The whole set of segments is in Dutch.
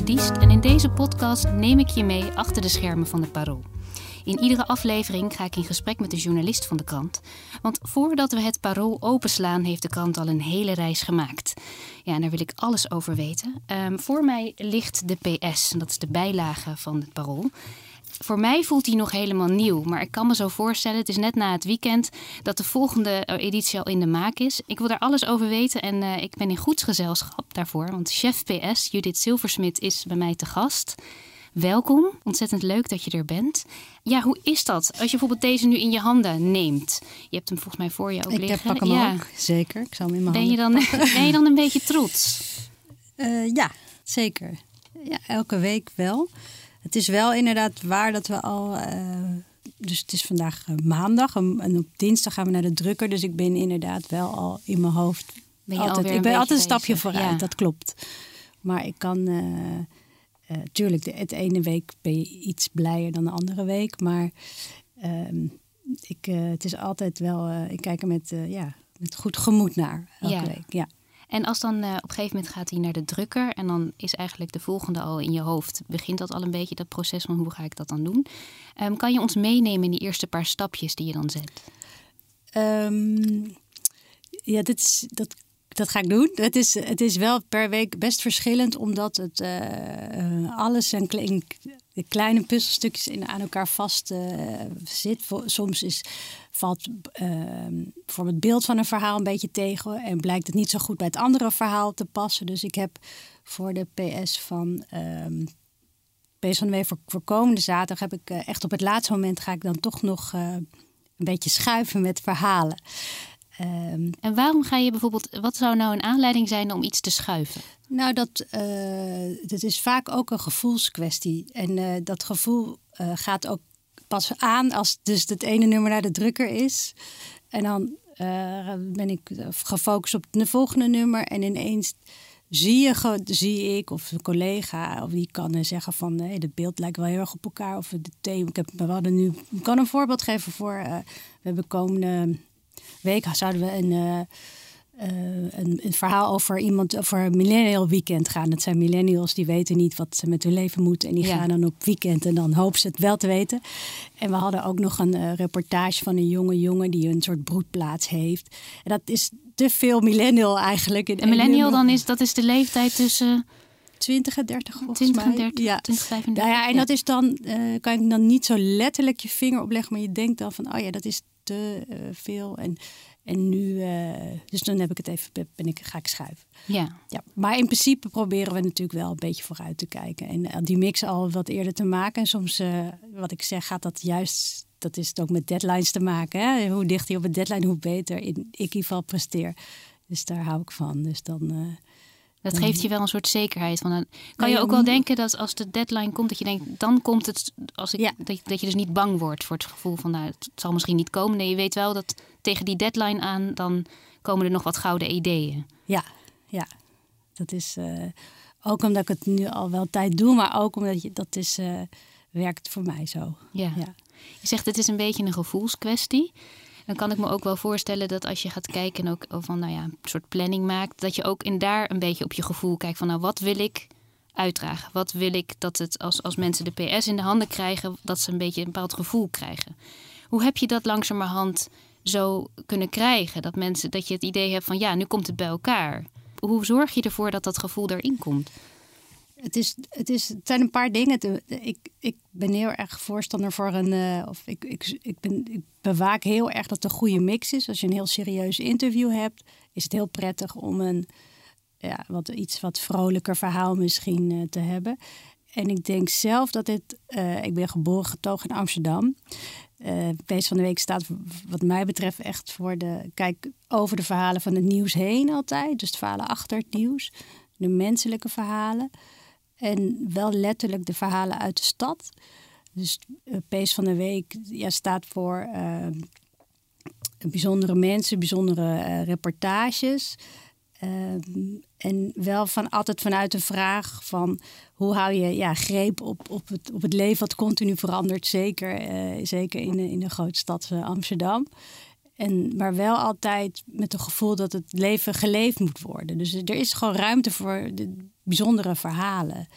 Diest en in deze podcast neem ik je mee achter de schermen van de Parool. In iedere aflevering ga ik in gesprek met de journalist van de krant. Want voordat we het parool openslaan, heeft de krant al een hele reis gemaakt. Ja, en daar wil ik alles over weten. Ehm, voor mij ligt de PS, en dat is de bijlage van het parool. Voor mij voelt hij nog helemaal nieuw, maar ik kan me zo voorstellen, het is net na het weekend, dat de volgende editie al in de maak is. Ik wil daar alles over weten en uh, ik ben in goed gezelschap daarvoor, want chef PS, Judith Silversmit, is bij mij te gast. Welkom, ontzettend leuk dat je er bent. Ja, hoe is dat als je bijvoorbeeld deze nu in je handen neemt? Je hebt hem volgens mij voor je ook ik liggen. Ik pak hem ja. ook, zeker. Ik zal hem in mijn ben je dan, handen Ben je dan een beetje trots? Uh, ja, zeker. Ja, elke week wel. Het is wel inderdaad waar dat we al... Uh, dus het is vandaag uh, maandag en op dinsdag gaan we naar de drukker. Dus ik ben inderdaad wel al in mijn hoofd... Ben je altijd, ik ben altijd een stapje vooruit, ja. dat klopt. Maar ik kan... Uh, tuurlijk, de, het ene week ben je iets blijer dan de andere week. Maar uh, ik, het is altijd wel, ik kijk er met, ja, met goed gemoed naar elke ja. week. Ja. En als dan op een gegeven moment gaat hij naar de drukker en dan is eigenlijk de volgende al in je hoofd, begint dat al een beetje dat proces van hoe ga ik dat dan doen? Um, kan je ons meenemen in die eerste paar stapjes die je dan zet? Um, ja, dit dat dat ga ik doen. Het is, het is wel per week best verschillend, omdat het uh, alles zijn klein, kleine puzzelstukjes in, aan elkaar vast uh, zit. Soms is, valt uh, voor het beeld van een verhaal een beetje tegen en blijkt het niet zo goed bij het andere verhaal te passen. Dus ik heb voor de PS van. Um, PS van de Week voor, komende zaterdag heb ik echt op het laatste moment ga ik dan toch nog een beetje schuiven met verhalen. Um, en waarom ga je bijvoorbeeld, wat zou nou een aanleiding zijn om iets te schuiven? Nou, dat, uh, dat is vaak ook een gevoelskwestie. En uh, dat gevoel uh, gaat ook pas aan als dus het ene nummer naar de drukker is. En dan ben ik gefocust op het volgende nummer. En ineens zie, je, zie ik of een collega of die kan zeggen van hey, het beeld lijkt wel heel erg op elkaar. Of de thema. Ik, heb, we hadden nu, ik kan een voorbeeld geven voor. we hebben komende week zouden we een, uh, uh, een, een, verhaal over iemand over een millennial weekend gaan. Dat zijn millennials die weten niet wat ze met hun leven moeten. En die ja. gaan dan op weekend en dan hopen ze het wel te weten. En we hadden ook nog een uh, reportage van een jonge jongen die een soort broedplaats heeft. En dat is te veel millennial eigenlijk. Een millennial dan is, dat is de leeftijd tussen... 20 en 30 volgens 20 en mij. 30, ja. 20, 35. Nou ja, en ja. dat is dan, uh, kan ik dan niet zo letterlijk je vinger opleggen, maar je denkt dan van, oh ja, dat is te uh, veel. En, en nu, uh, dus dan heb ik het even, ben ik, ga ik schuiven. Ja. ja. Maar in principe proberen we natuurlijk wel een beetje vooruit te kijken. En die mix al wat eerder te maken. En soms, wat ik zeg, gaat dat juist, dat is het ook met deadlines te maken. Hè? Hoe dichter je op het deadline, hoe beter in, ik in ieder geval presteer. Dus daar hou ik van. Dus dan... Dat geeft je wel een soort zekerheid. Van een, kan je ook wel denken dat als de deadline komt, dat je denkt, dan komt het, als ik, ja. dat, dat je dus niet bang wordt voor het gevoel van, nou, het zal misschien niet komen. Nee, je weet wel dat tegen die deadline aan, dan komen er nog wat gouden ideeën. Ja, ja. Dat is uh, ook omdat ik het nu al wel tijd doe, maar ook omdat je, dat is, uh, werkt voor mij zo. Ja. ja. Je zegt het is een beetje een gevoelskwestie dan kan ik me ook wel voorstellen dat als je gaat kijken en ook van nou ja, een soort planning maakt, dat je ook in daar een beetje op je gevoel kijkt van nou wat wil ik uitdragen? Wat wil ik dat het als, als mensen de PS in de handen krijgen, dat ze een beetje een bepaald gevoel krijgen? Hoe heb je dat langzamerhand zo kunnen krijgen? Dat mensen dat je het idee hebt van ja, nu komt het bij elkaar. Hoe zorg je ervoor dat dat gevoel erin komt? Het, is, het, is, het zijn een paar dingen. Ik, ik ben heel erg voorstander voor een. Uh, of ik, ik, ik, ben, ik bewaak heel erg dat het een goede mix is. Als je een heel serieus interview hebt, is het heel prettig om een ja, wat, iets wat vrolijker verhaal misschien uh, te hebben. En ik denk zelf dat dit. Uh, ik ben geboren getogen in Amsterdam. Uh, Beest van de Week staat, wat mij betreft, echt voor de. Kijk over de verhalen van het nieuws heen altijd. Dus de verhalen achter het nieuws. De menselijke verhalen. En wel letterlijk de verhalen uit de stad. Dus uh, Pees van de Week ja, staat voor uh, bijzondere mensen, bijzondere uh, reportages. En wel van, altijd vanuit de vraag van hoe hou je ja, greep op, op, het, op het leven wat continu verandert. Zeker, zeker in, in de grote stad Amsterdam. En, maar wel altijd met het gevoel dat het leven geleefd moet worden. Dus er is gewoon ruimte voor de bijzondere verhalen.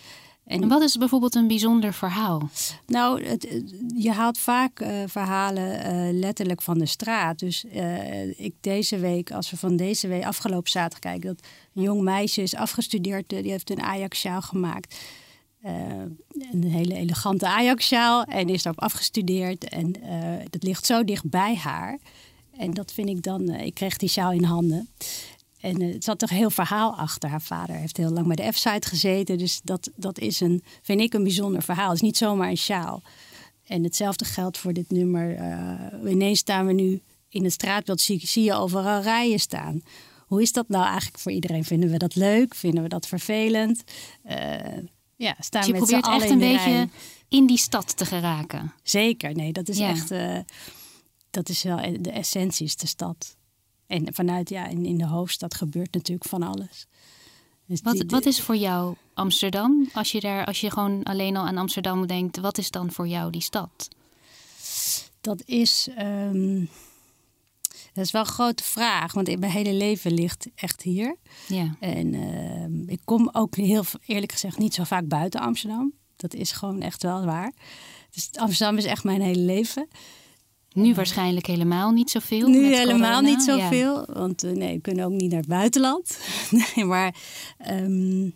En, wat is bijvoorbeeld een bijzonder verhaal? Nou, het, je haalt vaak uh, verhalen uh, letterlijk van de straat. Dus uh, ik deze week, als we van deze week afgelopen zaterdag kijken, dat een jong meisje is afgestudeerd, die heeft een Ajax-sjaal gemaakt. een hele elegante Ajax-sjaal en is daarop afgestudeerd. En dat ligt zo dicht bij haar. En dat vind ik dan, ik kreeg die sjaal in handen. En het zat toch heel verhaal achter. Haar vader heeft heel lang bij de F-site gezeten. Dus dat, dat is een, vind ik een bijzonder verhaal. Het is niet zomaar een sjaal. En hetzelfde geldt voor dit nummer. Uh, ineens staan we nu in het straatbeeld, zie, zie je overal rijen staan. Hoe is dat nou eigenlijk voor iedereen? Vinden we dat leuk? Vinden we dat vervelend? Uh, ja, staan dus je probeert echt een beetje in die stad te geraken. Zeker, nee, dat is ja. echt... dat is wel de essentie, is de stad. En vanuit, ja, in, in de hoofdstad gebeurt natuurlijk van alles. Dus wat, wat is voor jou Amsterdam? Als je, daar, als je gewoon alleen al aan Amsterdam denkt, wat is dan voor jou die stad? Dat is, um, dat is wel een grote vraag, want mijn hele leven ligt echt hier. Ja. En uh, ik kom ook heel eerlijk gezegd niet zo vaak buiten Amsterdam. Dat is gewoon echt wel waar. Dus Amsterdam is echt mijn hele leven. Nu waarschijnlijk helemaal niet zoveel. Nu helemaal niet zoveel, ja. want uh, nee, we kunnen ook niet naar het buitenland. nee, maar um,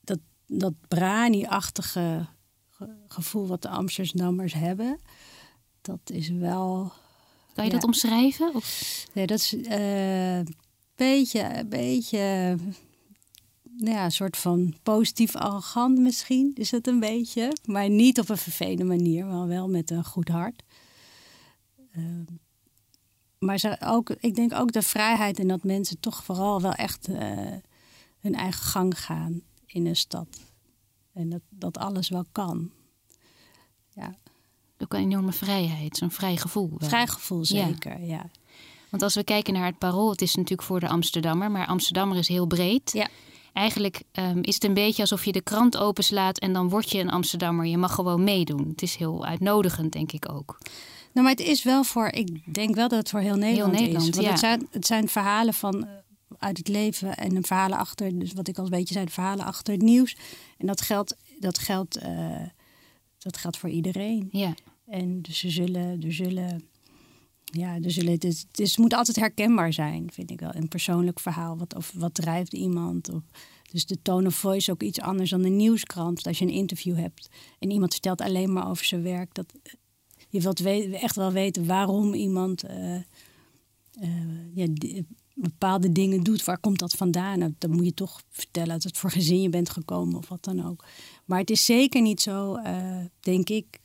dat, dat brani-achtige gevoel wat de Amsterdammers hebben, dat is wel. Kan je ja. dat omschrijven? Of? Nee, dat is een uh, beetje, beetje ja, een soort van positief arrogant misschien is het een beetje. Maar niet op een vervelende manier, maar wel met een goed hart. Uh, maar ze ook, ik denk ook de vrijheid en dat mensen toch vooral wel echt uh, hun eigen gang gaan in een stad. En dat, dat alles wel kan. Ja. Ook een enorme vrijheid, zo'n vrij gevoel. Wel. Vrij gevoel, zeker, ja. ja. Want als we kijken naar het parool, het is natuurlijk voor de Amsterdammer, maar Amsterdammer is heel breed. Ja. Eigenlijk um, is het een beetje alsof je de krant openslaat en dan word je een Amsterdammer. Je mag gewoon meedoen. Het is heel uitnodigend, denk ik ook. Nou, maar het is wel voor, ik denk wel dat het voor heel Nederland, heel Nederland is. Want ja. het, zijn, het zijn verhalen van uit het leven en een verhalen achter, dus wat ik al een beetje zei, de verhalen achter het nieuws. En dat geldt, dat geldt, uh, dat geldt voor iedereen. Ja. En dus ze zullen, er zullen, ja, zullen, het, is, het, is, moet altijd herkenbaar zijn, vind ik wel. Een persoonlijk verhaal, wat, of wat drijft iemand. Of, dus de tone of voice ook iets anders dan de nieuwskrant. Als je een interview hebt en iemand vertelt alleen maar over zijn werk, dat je wilt echt wel weten waarom iemand uh, uh, ja, bepaalde dingen doet. Waar komt dat vandaan? Nou, dan moet je toch vertellen dat het voor gezin je bent gekomen of wat dan ook. Maar het is zeker niet zo, uh, denk ik.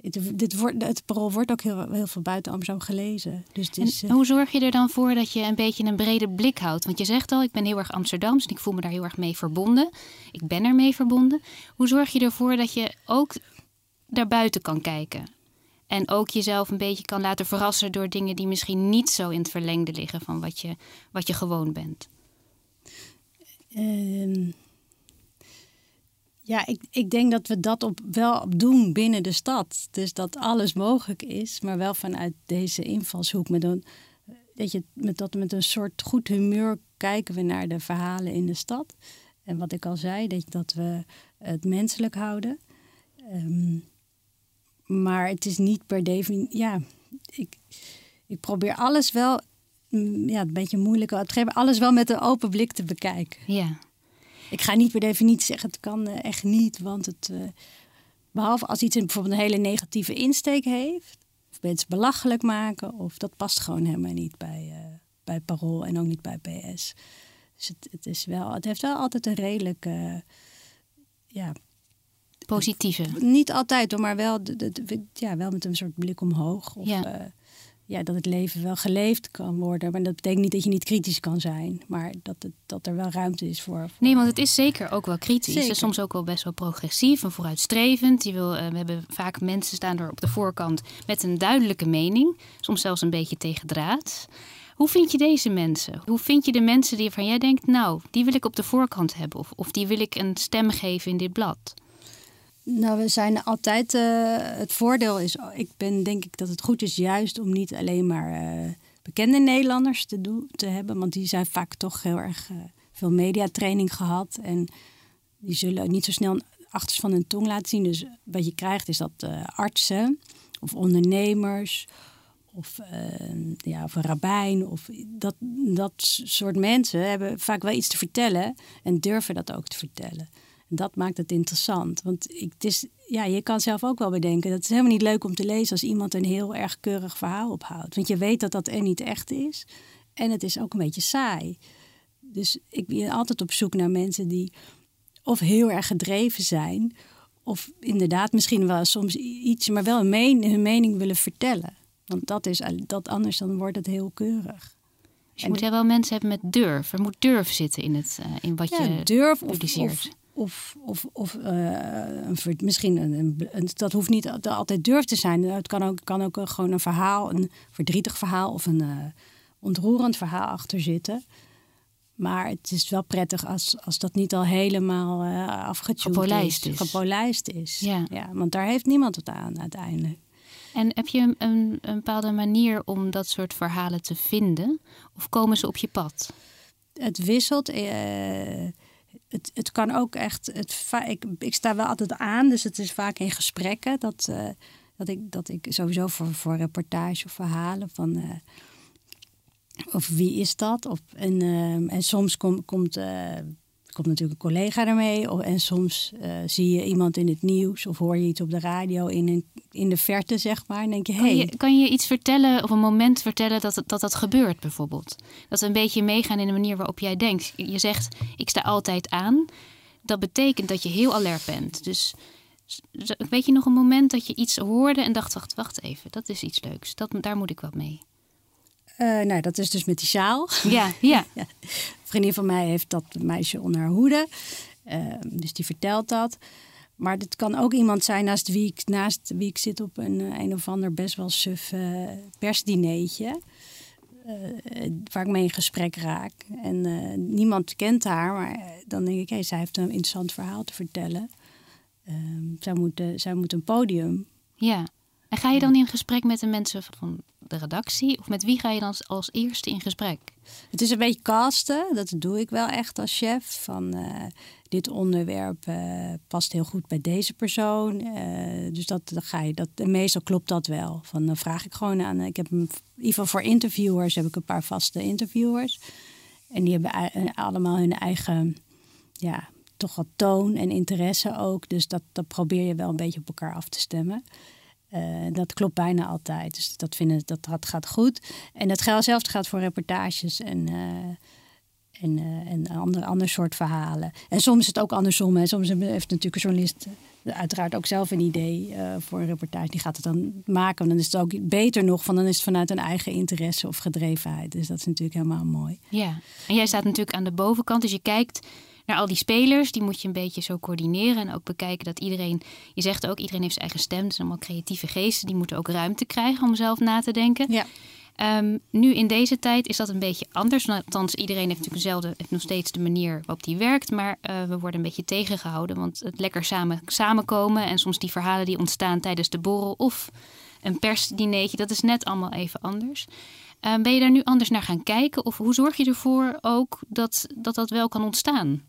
Het, dit wordt, het parool wordt ook heel, heel veel buiten Amsterdam gelezen. Dus het is, en hoe zorg je er dan voor dat je een beetje een brede blik houdt? Want je zegt al, ik ben heel erg Amsterdams en ik voel me daar heel erg mee verbonden. Ik ben ermee verbonden. Hoe zorg je ervoor dat je ook daarbuiten kan kijken? En ook jezelf een beetje kan laten verrassen door dingen die misschien niet zo in het verlengde liggen van wat je, wat je gewoon bent. Um, ja, ik, ik denk dat we dat op, wel doen binnen de stad. Dus dat alles mogelijk is, maar wel vanuit deze invalshoek. Met een, dat, je, met, dat met een soort goed humeur kijken we naar de verhalen in de stad. En wat ik al zei, dat, dat we het menselijk houden. Um, maar het is niet per definitie. Ja, ik, ik probeer alles wel. Ja, een beetje moeilijk. Alles wel met een open blik te bekijken. Ja. Ik ga niet per definitie zeggen: het kan uh, echt niet. Want het. Uh, behalve als iets een, bijvoorbeeld een hele negatieve insteek heeft. Of mensen belachelijk maken. Of dat past gewoon helemaal niet bij, uh, bij Parool en ook niet bij PS. Dus het, het, is wel, het heeft wel altijd een redelijke. ja, Positieve. Niet altijd, maar wel, ja, wel met een soort blik omhoog. Of, ja. Ja, dat het leven wel geleefd kan worden. Maar dat betekent niet dat je niet kritisch kan zijn. Maar dat, het, dat er wel ruimte is voor. Nee, want het is zeker ook wel kritisch. Zeker. En soms ook wel best wel progressief en vooruitstrevend. Je wil, uh, we hebben vaak mensen staan er op de voorkant met een duidelijke mening. Soms zelfs een beetje tegen draad. Hoe vind je deze mensen? Hoe vind je de mensen die van jij denkt, nou, die wil ik op de voorkant hebben? Of, of die wil ik een stem geven in dit blad? Nou, we zijn altijd. Uh, het voordeel is, ik ben denk ik dat het goed is juist om niet alleen maar uh, bekende Nederlanders te, doen, te hebben, want die zijn vaak toch heel erg uh, veel mediatraining gehad en die zullen niet zo snel achters van hun tong laten zien. Dus wat je krijgt is dat artsen of ondernemers of, ja, of een rabbijn of dat, dat soort mensen hebben vaak wel iets te vertellen en durven dat ook te vertellen. En dat maakt het interessant. Want ik, het is, ja, je kan zelf ook wel bedenken. Dat is helemaal niet leuk om te lezen als iemand een heel erg keurig verhaal ophoudt. Want je weet dat dat er niet echt is. En het is ook een beetje saai. Dus ik ben altijd op zoek naar mensen die of heel erg gedreven zijn. Of inderdaad misschien wel soms iets, maar wel hun mening willen vertellen. Want dat is dat anders dan wordt het heel keurig. Dus je moet wel mensen hebben met durf. Er moet durf zitten in, het, uh, in wat ja, je durf publiceert. Of, of, of, of uh, een, misschien een, een, dat hoeft niet altijd durf te zijn. Het kan ook, kan ook gewoon een verhaal, een verdrietig verhaal of een uh, ontroerend verhaal achter zitten. Maar het is wel prettig als, als dat niet al helemaal uh, afgepolijst is. Gepolijst is. Ja. ja. Want daar heeft niemand het aan uiteindelijk. En heb je een, een, een bepaalde manier om dat soort verhalen te vinden? Of komen ze op je pad? Het wisselt. Uh, het, het kan ook echt. Het, ik, ik sta wel altijd aan, dus het is vaak in gesprekken dat, uh, dat, ik, dat ik sowieso voor, voor reportage of verhalen van. Uh, of wie is dat? Of, en, uh, en soms kom, komt komt natuurlijk een collega ermee. En soms uh, zie je iemand in het nieuws of hoor je iets op de radio in, een, in de verte, zeg maar. En denk je, hey. kan, je, kan je iets vertellen of een moment vertellen dat, dat dat gebeurt bijvoorbeeld? Dat we een beetje meegaan in de manier waarop jij denkt. Je zegt, ik sta altijd aan. Dat betekent dat je heel alert bent. Dus weet je nog een moment dat je iets hoorde en dacht, wacht, wacht even, dat is iets leuks. Dat, daar moet ik wat mee. Uh, nou, dat is dus met die sjaal. Ja, ja. ja. Een vriendin van mij heeft dat meisje onder haar hoede. Uh, dus die vertelt dat. Maar het kan ook iemand zijn naast wie ik, naast wie ik zit op een, een of ander best wel suf uh, persdineetje. waar ik mee in gesprek raak. En niemand kent haar, maar dan denk ik, hé, hey, zij heeft een interessant verhaal te vertellen. Ehm, zij, moet, zij moet een podium. Ja. En ga je dan in gesprek met de mensen van de redactie? Of met wie ga je dan als eerste in gesprek? Het is een beetje casten. Dat doe ik wel echt als chef. Van uh, dit onderwerp uh, past heel goed bij deze persoon. Uh, dus dat, dat ga je. Dat, meestal klopt dat wel. Van, dan vraag ik gewoon aan. Ik heb in ieder geval voor interviewers heb ik een paar vaste interviewers. En die hebben allemaal hun eigen. Ja, toch wat toon en interesse ook. Dus dat, dat probeer je wel een beetje op elkaar af te stemmen. Uh, dat klopt bijna altijd. Dus dat, vinden, dat, dat gaat goed. En dat zelfs gaat voor reportages en, uh, en, uh, en ander, ander soort verhalen. En soms is het ook andersom. Hè. Soms heeft natuurlijk een journalist uiteraard ook zelf een idee voor een reportage. Die gaat het dan maken. En dan is het ook beter nog, van dan is het vanuit een eigen interesse of gedrevenheid. Dus dat is natuurlijk helemaal mooi. Ja, en jij staat natuurlijk aan de bovenkant. Dus je kijkt naar al die spelers. Die moet je een beetje zo coördineren en ook bekijken dat iedereen, je zegt ook, iedereen heeft zijn eigen stem. Dus allemaal creatieve geesten, die moeten ook ruimte krijgen om zelf na te denken. Ja. Um, nu in deze tijd is dat een beetje anders. Althans, iedereen heeft natuurlijk dezelfde, heeft nog steeds de manier waarop die werkt. Maar uh, we worden een beetje tegengehouden. Want het lekker samen, samenkomen en soms die verhalen die ontstaan tijdens de borrel of een persdineetje, dat is net allemaal even anders. Uh, ben je daar nu anders naar gaan kijken? Of hoe zorg je ervoor ook dat dat, dat wel kan ontstaan?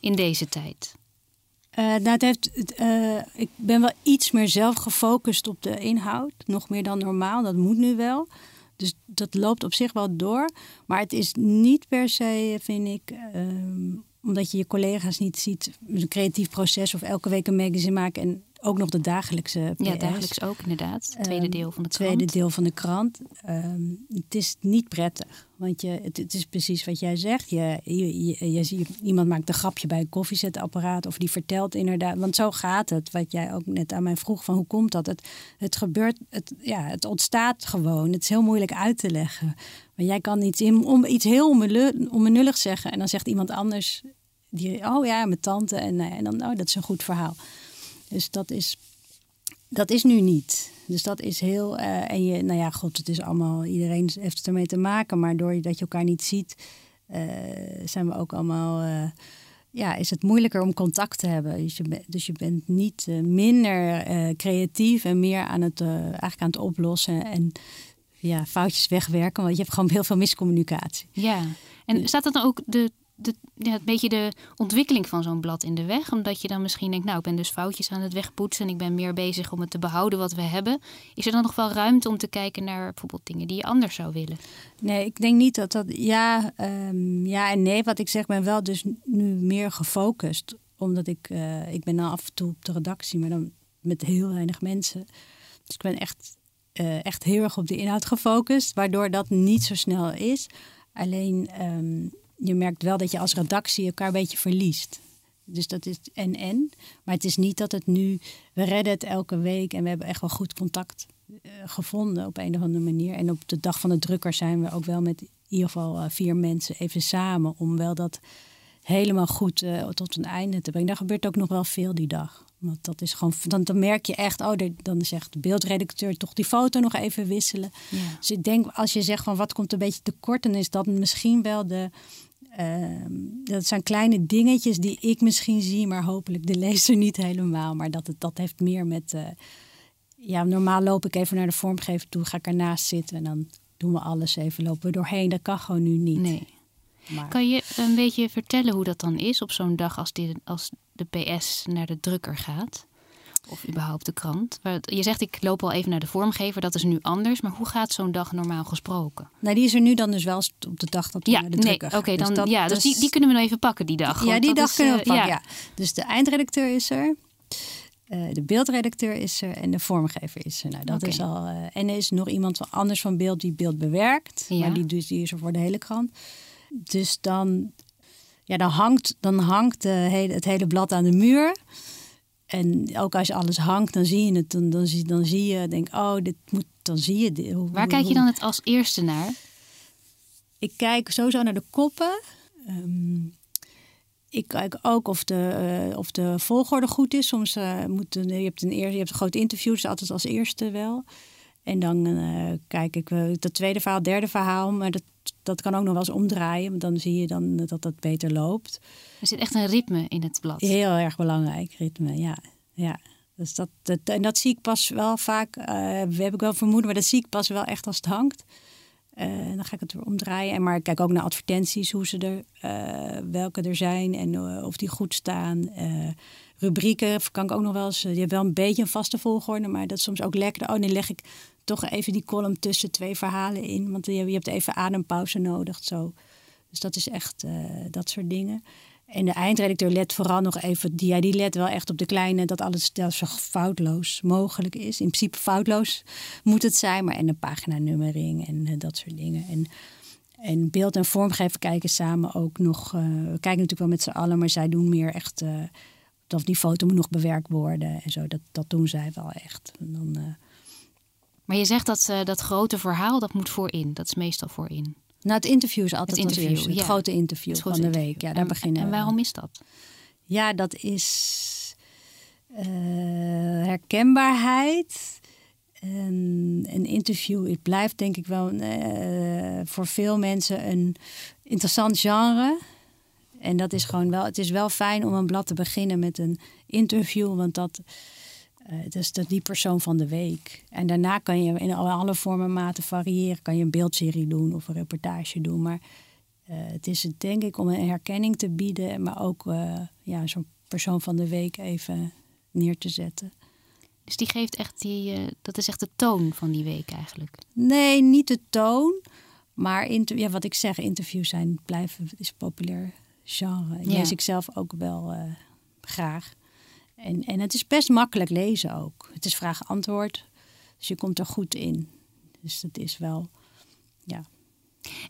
In deze tijd? Uh, heeft, uh, ik ben wel iets meer zelf gefocust op de inhoud. Nog meer dan normaal. Dat moet nu wel. Dus dat loopt op zich wel door. Maar het is niet per se, vind ik, uh, omdat je je collega's niet ziet. Een creatief proces of elke week een magazine maken. En ook nog de dagelijkse PS. Ja, dagelijks ook inderdaad. Het tweede Ehm, deel van de krant. tweede deel van de krant. Het is niet prettig. Want je, het, het is precies wat jij zegt. Je, je, je, iemand maakt een grapje bij een koffiezetapparaat. Of die vertelt inderdaad. Want zo gaat het. Wat jij ook net aan mij vroeg. Van hoe komt dat? Het, het gebeurt. Het, ja, het ontstaat gewoon. Het is heel moeilijk uit te leggen. Maar jij kan iets, in, om, iets heel onbenullig zeggen. En dan zegt iemand anders. Die, oh ja, mijn tante. En, eh, en dan, oh, dat is een goed verhaal. Dus dat is dat is nu niet. Dus dat is heel. eh, en je, nou ja, god, het is allemaal. Iedereen heeft het ermee te maken. Maar doordat je elkaar niet ziet, eh, zijn we ook allemaal. eh, ja, is het moeilijker om contact te hebben. Dus je, be- dus je bent niet minder creatief en meer aan het, eigenlijk aan het oplossen en ja, foutjes wegwerken. Want je hebt gewoon heel veel miscommunicatie. Ja, en staat dat dan ook de, de, een beetje de ontwikkeling van zo'n blad in de weg? Omdat je dan misschien denkt, nou, ik ben dus foutjes aan het wegpoetsen en ik ben meer bezig om het te behouden wat we hebben. Is er dan nog wel ruimte om te kijken naar bijvoorbeeld dingen die je anders zou willen? Nee, ik denk niet dat dat. Ja, ehm, ja en nee. Wat ik zeg, ben wel dus nu meer gefocust. Omdat ik. eh, ik ben dan af en toe op de redactie, maar dan met heel weinig mensen. Dus ik ben echt, eh, echt heel erg op de inhoud gefocust. Waardoor dat niet zo snel is. Alleen ehm, je merkt wel dat je als redactie elkaar een beetje verliest. Dus dat is en-en. Maar het is niet dat het nu... We redden het elke week en we hebben echt wel goed contact eh, gevonden op een of andere manier. En op de dag van de drukker zijn we ook wel met in ieder geval eh, vier mensen even samen... om wel dat helemaal goed eh, tot een einde te brengen. Daar gebeurt ook nog wel veel die dag. Want dat is gewoon, dan, dan merk je echt, oh, dan zegt de beeldredacteur toch die foto nog even wisselen. Ja. Dus ik denk, als je zegt van wat komt een beetje tekort, dan is dat misschien wel de. ehm, dat zijn kleine dingetjes die ik misschien zie, maar hopelijk de lezer niet helemaal. Maar dat, het, dat heeft meer met. eh, ja, normaal loop ik even naar de vormgever toe, ga ik ernaast zitten en dan doen we alles even, lopen we doorheen. Dat kan gewoon nu niet. Nee. Maar, Kan je een beetje vertellen hoe dat dan is op zo'n dag als, dit, als de PS naar de drukker gaat? Of überhaupt de krant? Je zegt ik loop al even naar de vormgever, dat is nu anders. Maar hoe gaat zo'n dag normaal gesproken? nou, die is er nu dan dus wel op de dag dat we Ja, naar de nee, drukker oké, gaan. dan, ja, dus die, is- die kunnen we nog even pakken die dag. Ja, die dag is, kunnen we eh, pakken. ja. Ja. Dus de eindredacteur is er. eh, de beeldredacteur is er en de vormgever is er. Nou, dat is al. eh, en er is nog iemand anders van beeld die beeld bewerkt. Ja. Maar die, dus, die is er voor de hele krant. Dus dan, ja, dan hangt, dan hangt de hele, het hele blad aan de muur. En ook als je alles hangt, dan zie je het. Dan, dan, zie, dan zie je, denk, oh, dit moet, dan zie je dit. Hoe- Waar kijk je dan het als eerste naar? ik kijk sowieso naar de koppen. Ehm, ik kijk ook of de, eh, of de volgorde goed is. Soms eh moet een, je hebt een eer, je hebt een groot interview, dus altijd als eerste wel. En dan eh, kijk ik uh, het tweede verhaal, derde verhaal, maar dat, dat kan ook nog wel eens omdraaien, want dan zie je dan dat dat beter loopt. Er zit echt een ritme in het blad. Heel erg belangrijk, ritme, ja. ja. Dus dat, dat, en dat zie ik pas wel vaak, eh we heb ik wel vermoeden, maar dat zie ik pas wel echt als het hangt. Eh, dan ga ik het weer omdraaien. En maar ik kijk ook naar advertenties, hoe ze er, eh, welke er zijn en eh, of die goed staan. Rubrieken kan ik ook nog wel eens. Je hebt wel een beetje een vaste volgorde, maar dat is soms ook lekker. Oh, dan leg ik toch even die column tussen twee verhalen in, want je, je hebt even adempauze nodig. Zo. Dus dat is echt dat soort dingen. En de eindredacteur let vooral nog even, die, ja, die let wel echt op de kleine, dat alles dat zo foutloos mogelijk is. In principe foutloos moet het zijn, maar en een paginanummering en eh, dat soort dingen. En, en beeld en vormgever kijken samen ook nog. eh, we kijken natuurlijk wel met z'n allen, maar zij doen meer echt. eh, dat die foto moet nog bewerkt worden en zo. Dat, dat doen zij wel echt. Maar je zegt dat dat grote verhaal, dat moet voorin. Dat is meestal voorin. Nou, het interview is altijd Het interview, eerste. Het ja. grote interview Het van de interview. week. Ja, daar en, beginnen En waarom is dat? Ja, dat is eh, herkenbaarheid. En een interview, het blijft denk ik wel eh, voor veel mensen een interessant genre. En dat is gewoon wel, het is wel fijn om een blad te beginnen met een interview, want dat, eh, dat is de, die persoon van de week. En daarna kan je in alle, vormen en maten variëren. Kan je een beeldserie doen of een reportage doen. Maar eh, het is het, denk ik om een herkenning te bieden, maar ook eh, ja, zo'n persoon van de week even neer te zetten. Dus die geeft echt die, dat is echt de toon van die week eigenlijk. Nee, niet de toon. Maar inter- ja, wat ik zeg, interviews zijn, blijven, is een populair genre. En Ja. lees ik zelf ook wel graag. En, en het is best makkelijk lezen ook. Het is vraag-antwoord. Dus je komt er goed in. Dus dat is wel, ja.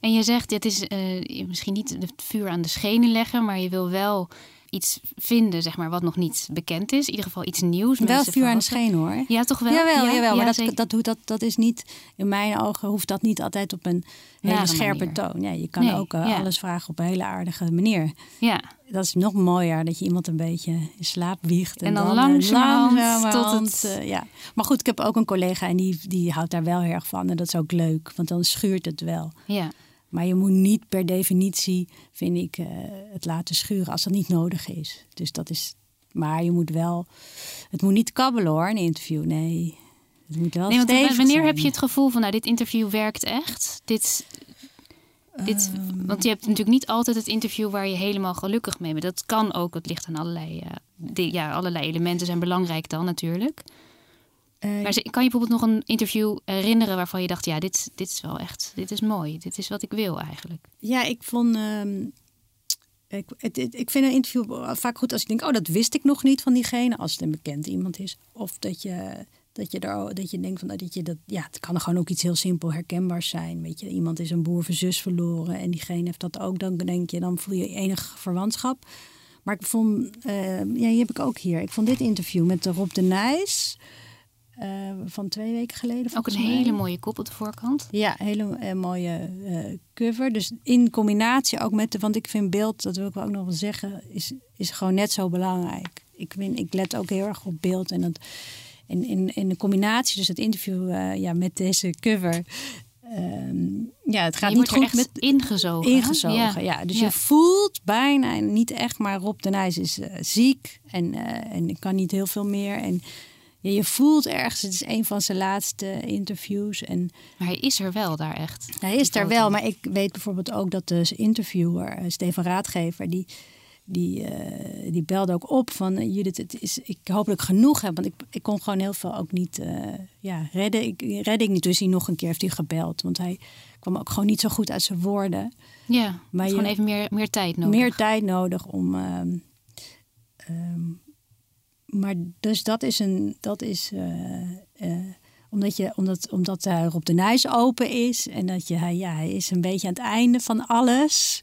En je zegt, dit is uh, misschien niet het vuur aan de schenen leggen, maar je wil wel iets vinden, zeg maar, wat nog niet bekend is. In ieder geval iets nieuws. Wel vuur aan de schenen hoor. Ja, toch wel? Jawel, ja, jawel. maar dat, dat, dat, dat is niet, in mijn ogen hoeft dat niet altijd op een hele scherpe toon. Ja, je kan ook uh, alles vragen op een hele aardige manier. Ja. Dat is nog mooier, dat je iemand een beetje in slaap wiegt. En, en dan, dan langzamerhand tot het... Uh, ja. Maar goed, ik heb ook een collega en die, die houdt daar wel heel erg van. En dat is ook leuk, want dan schuurt het wel. Ja. Maar je moet niet per definitie, vind ik, uh, het laten schuren als dat niet nodig is. Dus dat is. Maar je moet wel. Het moet niet kabbelen hoor, een interview. Nee. Het moet wel nee, want wanneer zijn. heb je het gevoel van, nou, dit interview werkt echt? Dit. Dit, Ehm. want je hebt natuurlijk niet altijd het interview waar je helemaal gelukkig mee bent. Dat kan ook, het ligt aan allerlei, uh, die, ja, allerlei elementen zijn belangrijk dan natuurlijk. Uh, maar kan je bijvoorbeeld nog een interview herinneren waarvan je dacht, ja, dit, dit is wel echt, dit is mooi, dit is wat ik wil eigenlijk? Ja, ik vond, um, ik, het, het, ik vind een interview vaak goed als ik denk, oh, dat wist ik nog niet van diegene, als het een bekend iemand is, of dat je dat je er, dat je denkt van dat je dat, ja, het kan gewoon ook iets heel simpel herkenbaars zijn. Weet je, iemand is een boer of een zus verloren en diegene heeft dat ook, dan denk je, dan voel je enig verwantschap. Maar ik vond, uh, ja, die heb ik ook hier. Ik vond dit interview met Rob de Nijs. Uh, van twee weken geleden. Ook een mij. hele mooie kop op de voorkant. Ja, hele uh, mooie uh, cover. Dus in combinatie ook met de, want ik vind beeld, dat wil ik ook nog wel zeggen, is, is gewoon net zo belangrijk. Ik, vind, ik let ook heel erg op beeld en dat in, in, in de combinatie, dus het interview ja, met deze cover. Um, ja, het gaat je niet goed met ingezogen. Ingezogen, ja. ja. Dus ja. je voelt bijna, niet echt, maar Rob de Nijs is ziek en, en ik kan niet heel veel meer. En ja, je voelt ergens, het is een van zijn laatste interviews. En maar hij is er wel daar echt. Hij is er wel, maar ik weet bijvoorbeeld ook dat de interviewer, Steven Raadgever, die, die, uh, die belde ook op van uh, Judith, het is, ik hoop dat ik genoeg heb. Want ik, ik kon gewoon heel veel ook niet uh, ja, redden. Ik redde ik niet, dus hij nog een keer heeft hij gebeld. Want hij kwam ook gewoon niet zo goed uit zijn woorden. Ja, maar gewoon even meer, meer tijd nodig. Meer tijd nodig om... Um, um, maar dus dat is een. Dat is, uh, uh, omdat, je, omdat, omdat hij op de Nijs open is. En dat je, ja, hij is een beetje aan het einde van alles.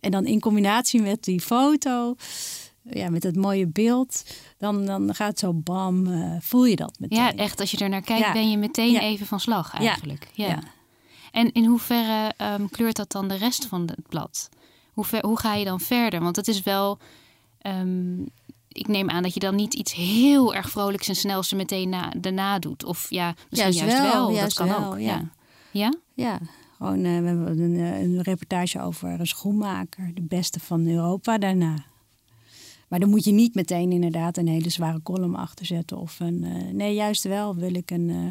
En dan in combinatie met die foto. Ja, met het mooie beeld. Dan, dan gaat zo bam. Uh, voel je dat meteen. Ja, echt. Als je er naar kijkt, ja. ben je meteen ja. even van slag eigenlijk. Ja. ja. En in hoeverre um, kleurt dat dan de rest van het blad? Hoe, ver, hoe ga je dan verder? Want het is wel. Um, ik neem aan dat je dan niet iets heel erg vrolijks en snels meteen na, daarna doet. Of ja, misschien juist, juist wel. Juist dat kan wel, ook. Ja. Ja? Ja, gewoon uh, we hebben een, een, reportage over een schoenmaker. De beste van Europa daarna. Maar dan moet je niet meteen inderdaad een hele zware column achter zetten. Of een, uh, nee, juist wel wil ik een, uh,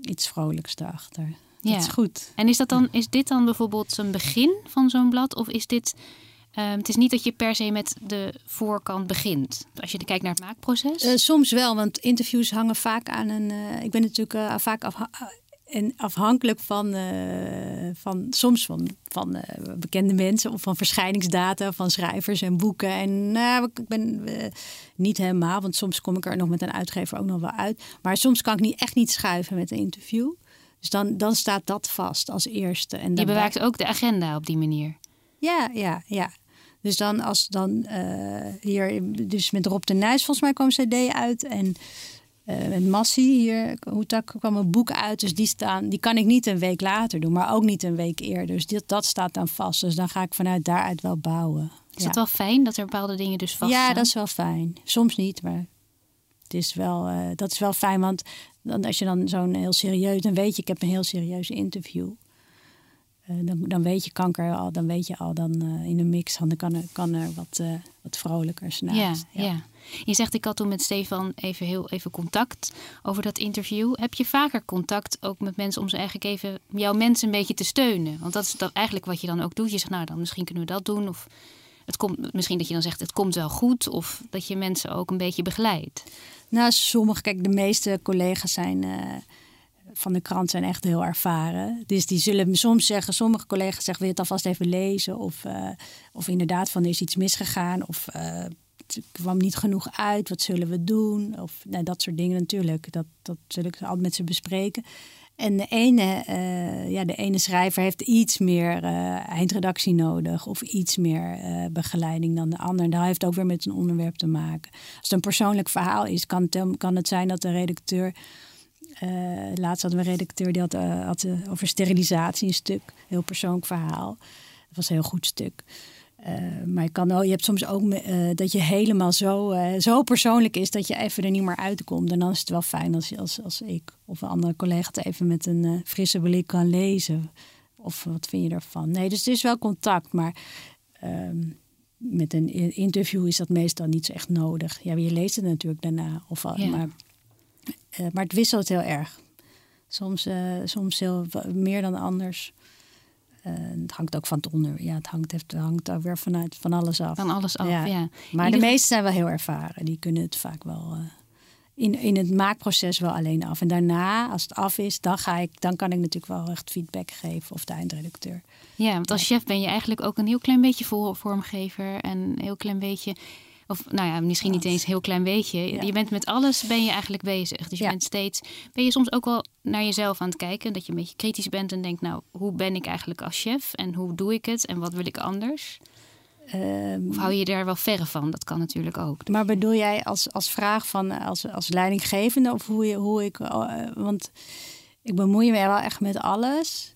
iets vrolijks erachter. Dat ja. is goed. En is, dat dan, is dit dan bijvoorbeeld een begin van zo'n blad? Of is dit... Um, het is niet dat je per se met de voorkant begint. Als je kijkt naar het maakproces. Uh, soms wel, want interviews hangen vaak aan een. Uh, ik ben natuurlijk uh, vaak en afhankelijk van, van soms van, van bekende mensen of van verschijningsdata van schrijvers en boeken. En nou, ik ben niet helemaal, want soms kom ik er nog met een uitgever ook nog wel uit. Maar soms kan ik niet, echt niet schuiven met een interview. Dus dan, dan staat dat vast als eerste. En je bewaakt ook de agenda op die manier. Ja, ja, ja. Dus dan als dan uh, hier, dus met Rob de Nijs volgens mij kwam cd uit. En uh, met Massie hier, Hoetak kwam een boek uit. Dus die staan, die kan ik niet een week later doen, maar ook niet een week eerder. Dus dit, dat staat dan vast. Dus dan ga ik vanuit daaruit wel bouwen. Is ja. het wel fijn dat er bepaalde dingen dus vast Ja, staan? dat is wel fijn. Soms niet, maar het is wel, uh, dat is wel fijn. Want dan, als je dan zo'n heel serieus, dan weet je, ik heb een heel serieus interview. Uh, dan, dan weet je kanker al, dan weet je al dan uh, in de mix, dan kan er, kan er wat, uh, wat vrolijkers naast. Ja, ja. ja, je zegt ik had toen met Stefan even heel even contact over dat interview. Heb je vaker contact ook met mensen om ze eigenlijk even jouw mensen een beetje te steunen? Want dat is dat eigenlijk wat je dan ook doet. Je zegt nou dan misschien kunnen we dat doen of het komt misschien dat je dan zegt het komt wel goed of dat je mensen ook een beetje begeleidt. Nou, sommige, kijk, de meeste collega's zijn van de krant zijn echt heel ervaren. Dus die zullen soms zeggen, sommige collega's zeggen, wil je het alvast even lezen? Of, uh, of inderdaad, van er is iets misgegaan. Of uh, het kwam niet genoeg uit. Wat zullen we doen? Of nou, dat soort dingen natuurlijk. Dat, dat zul ik altijd met ze bespreken. En de ene, uh, ja, de ene schrijver heeft iets meer uh, eindredactie nodig of iets meer begeleiding dan de ander. En dat heeft ook weer met een onderwerp te maken. Als het een persoonlijk verhaal is, kan kan het zijn dat de redacteur. Laatst hadden we een redacteur die had, had over sterilisatie een stuk, heel persoonlijk verhaal. Dat was een heel goed stuk. Uh, maar je, kan, je hebt soms ook uh, dat je helemaal zo, uh, zo persoonlijk is dat je even er niet meer uitkomt. En dan is het wel fijn als, als, als ik of een andere collega het even met een frisse blik kan lezen. Of wat vind je ervan? Nee, dus het is wel contact, maar ehm, met een interview is dat meestal niet zo echt nodig. Ja, je leest het natuurlijk daarna. Of, ja. maar, maar het wisselt heel erg. Soms, soms heel, meer dan anders. Uh, het hangt ook van het onder. Ja, het hangt, het hangt ook weer vanuit van alles af. Van alles af, ja. Maar de meesten zijn wel heel ervaren. Die kunnen het vaak wel in, in het maakproces wel alleen af. En daarna, als het af is, dan, ga ik, dan kan ik natuurlijk wel echt feedback geven of de eindredacteur. Ja, want als chef ben je eigenlijk ook een heel klein beetje vormgever en een heel klein beetje of nou ja, misschien niet eens een heel klein beetje. Je bent met alles ben je eigenlijk bezig. Dus je bent steeds. Ben je soms ook wel naar jezelf aan het kijken. Dat je een beetje kritisch bent en denkt, nou, hoe ben ik eigenlijk als chef? En hoe doe ik het? En wat wil ik anders? Um, of hou je daar wel verre van? Dat kan natuurlijk ook. Maar bedoel jij als, als vraag van als, als leidinggevende of hoe, je, hoe ik. Uh, want ik bemoei me wel echt met alles.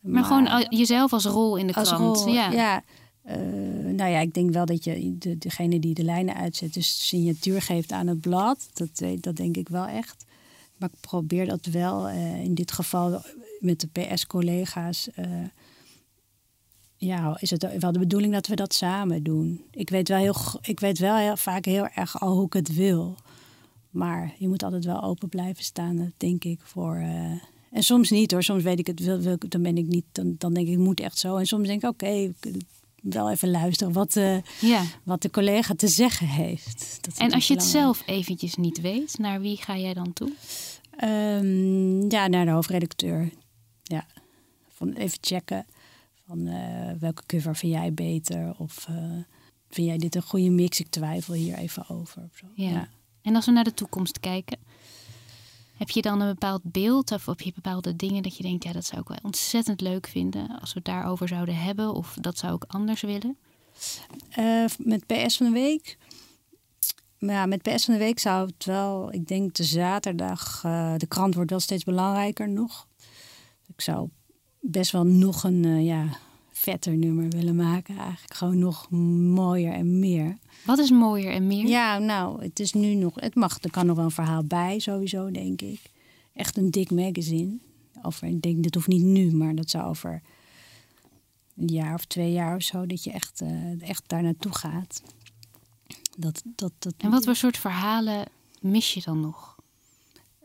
Maar, maar gewoon jezelf als rol in de krant. Rol, ja. ja. Uh, nou ja, ik denk wel dat je de, degene die de lijnen uitzet, dus signatuur geeft aan het blad. Dat, dat denk ik wel echt. Maar ik probeer dat wel uh, in dit geval met de PS-collega's. Uh, ja, is het wel de bedoeling dat we dat samen doen. Ik weet wel, heel, ik weet wel heel, vaak heel erg al hoe ik het wil. Maar je moet altijd wel open blijven staan, denk ik, voor. en soms niet hoor. Soms weet ik het, wil, dan ben ik niet. Dan, dan denk ik, het moet echt zo. En soms denk ik, oké, wel even luisteren wat, uh, ja. wat de collega te zeggen heeft. Dat en als je het zelf eventjes niet weet, naar wie ga jij dan toe? Um, ja, naar de hoofdredacteur. Ja, van even checken van uh, welke cover vind jij beter of uh, vind jij dit een goede mix? Ik twijfel hier even over. Of zo. Ja. ja. En als we naar de toekomst kijken, heb je dan een bepaald beeld of heb je bepaalde dingen dat je denkt, ja, dat zou ik wel ontzettend leuk vinden als we het daarover zouden hebben of dat zou ik anders willen? Uh, met PS van de week. Ja, met PS van de week zou het wel, ik denk de zaterdag, uh, de krant wordt wel steeds belangrijker nog. Ik zou best wel nog een uh, ja, vetter nummer willen maken. Eigenlijk gewoon nog mooier en meer. Wat is mooier en meer? Ja, nou, het is nu nog. Het mag, er kan nog wel een verhaal bij, sowieso, denk ik. Echt een dik magazine. Over, ik denk, dat hoeft niet nu, maar dat zou over een jaar of twee jaar of zo, dat je echt, uh, echt daar naartoe gaat. Dat, dat, dat, en wat voor soort verhalen mis je dan nog?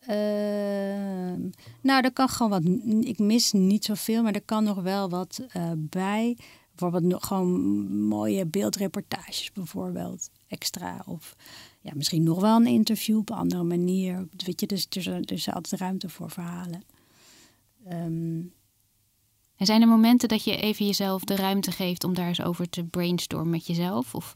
Uh, nou, er kan gewoon wat. Ik mis niet zoveel, maar er kan nog wel wat uh, bij. Bijvoorbeeld nog gewoon mooie beeldreportages bijvoorbeeld extra. Of ja, misschien nog wel een interview op een andere manier. Weet je, dus er is, altijd ruimte voor verhalen. Um, en zijn er momenten dat je even jezelf de ruimte geeft om daar eens over te brainstormen met jezelf? Of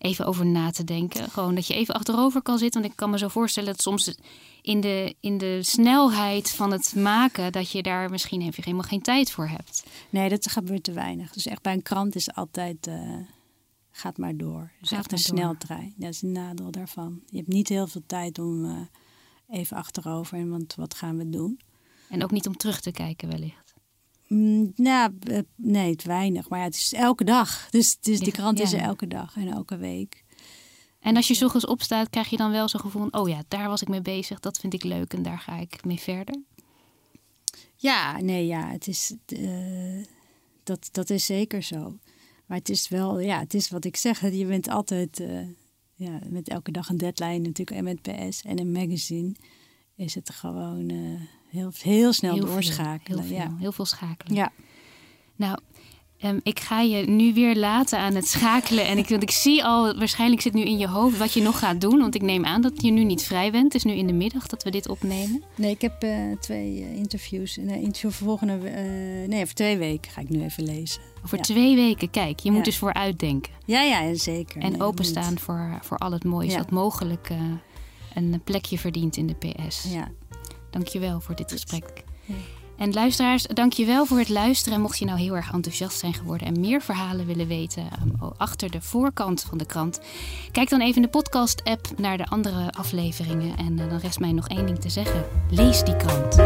even over na te denken. Gewoon dat je even achterover kan zitten. Want ik kan me zo voorstellen dat soms in de, in de snelheid van het maken, dat je daar misschien even helemaal geen tijd voor hebt. Nee, dat gebeurt te weinig. Dus echt bij een krant is het altijd. Uh, gaat maar door. Dus echt een sneltrein. Dat is een nadeel daarvan. Je hebt niet heel veel tijd om uh, even achterover en want wat gaan we doen. En ook niet om terug te kijken, wellicht. Mm, nou, eh, nee, het weinig. Maar ja, het is elke dag. Dus, dus die krant is er elke dag en elke week. En als je s ochtends opstaat, krijg je dan wel zo'n gevoel van... oh ja, daar was ik mee bezig, dat vind ik leuk en daar ga ik mee verder? Ja, nee, ja, het is... Uh, dat, dat is zeker zo. Maar het is wel, ja, het is wat ik zeg. Je bent altijd uh, ja, met elke dag een deadline natuurlijk. En met PS en een magazine is het gewoon... Uh, heel, heel snel heel doorschakelen. Veel, heel, ja. heel veel schakelen. Ja. Nou, Ehm, ik ga je nu weer laten aan het schakelen. En ik, want ik zie al, waarschijnlijk zit nu in je hoofd wat je nog gaat doen. Want ik neem aan dat je nu niet vrij bent. Het is nu in de middag dat we dit opnemen. Nee, ik heb uh, twee uh, interviews. Een interview voor volgende... Uh, nee, voor twee weken ga ik nu even lezen. Voor ja. twee weken, kijk. Je moet dus vooruitdenken. Ja, ja, zeker. En nee, openstaan voor, voor al het moois ja. wat mogelijk een plekje verdient in de PS. Ja. Dankjewel voor dit gesprek. En luisteraars, dankjewel voor het luisteren. En mocht je nou heel erg enthousiast zijn geworden en meer verhalen willen weten um, achter de voorkant van de krant, kijk dan even in de podcast-app naar de andere afleveringen. En uh, dan rest mij nog één ding te zeggen: lees die krant.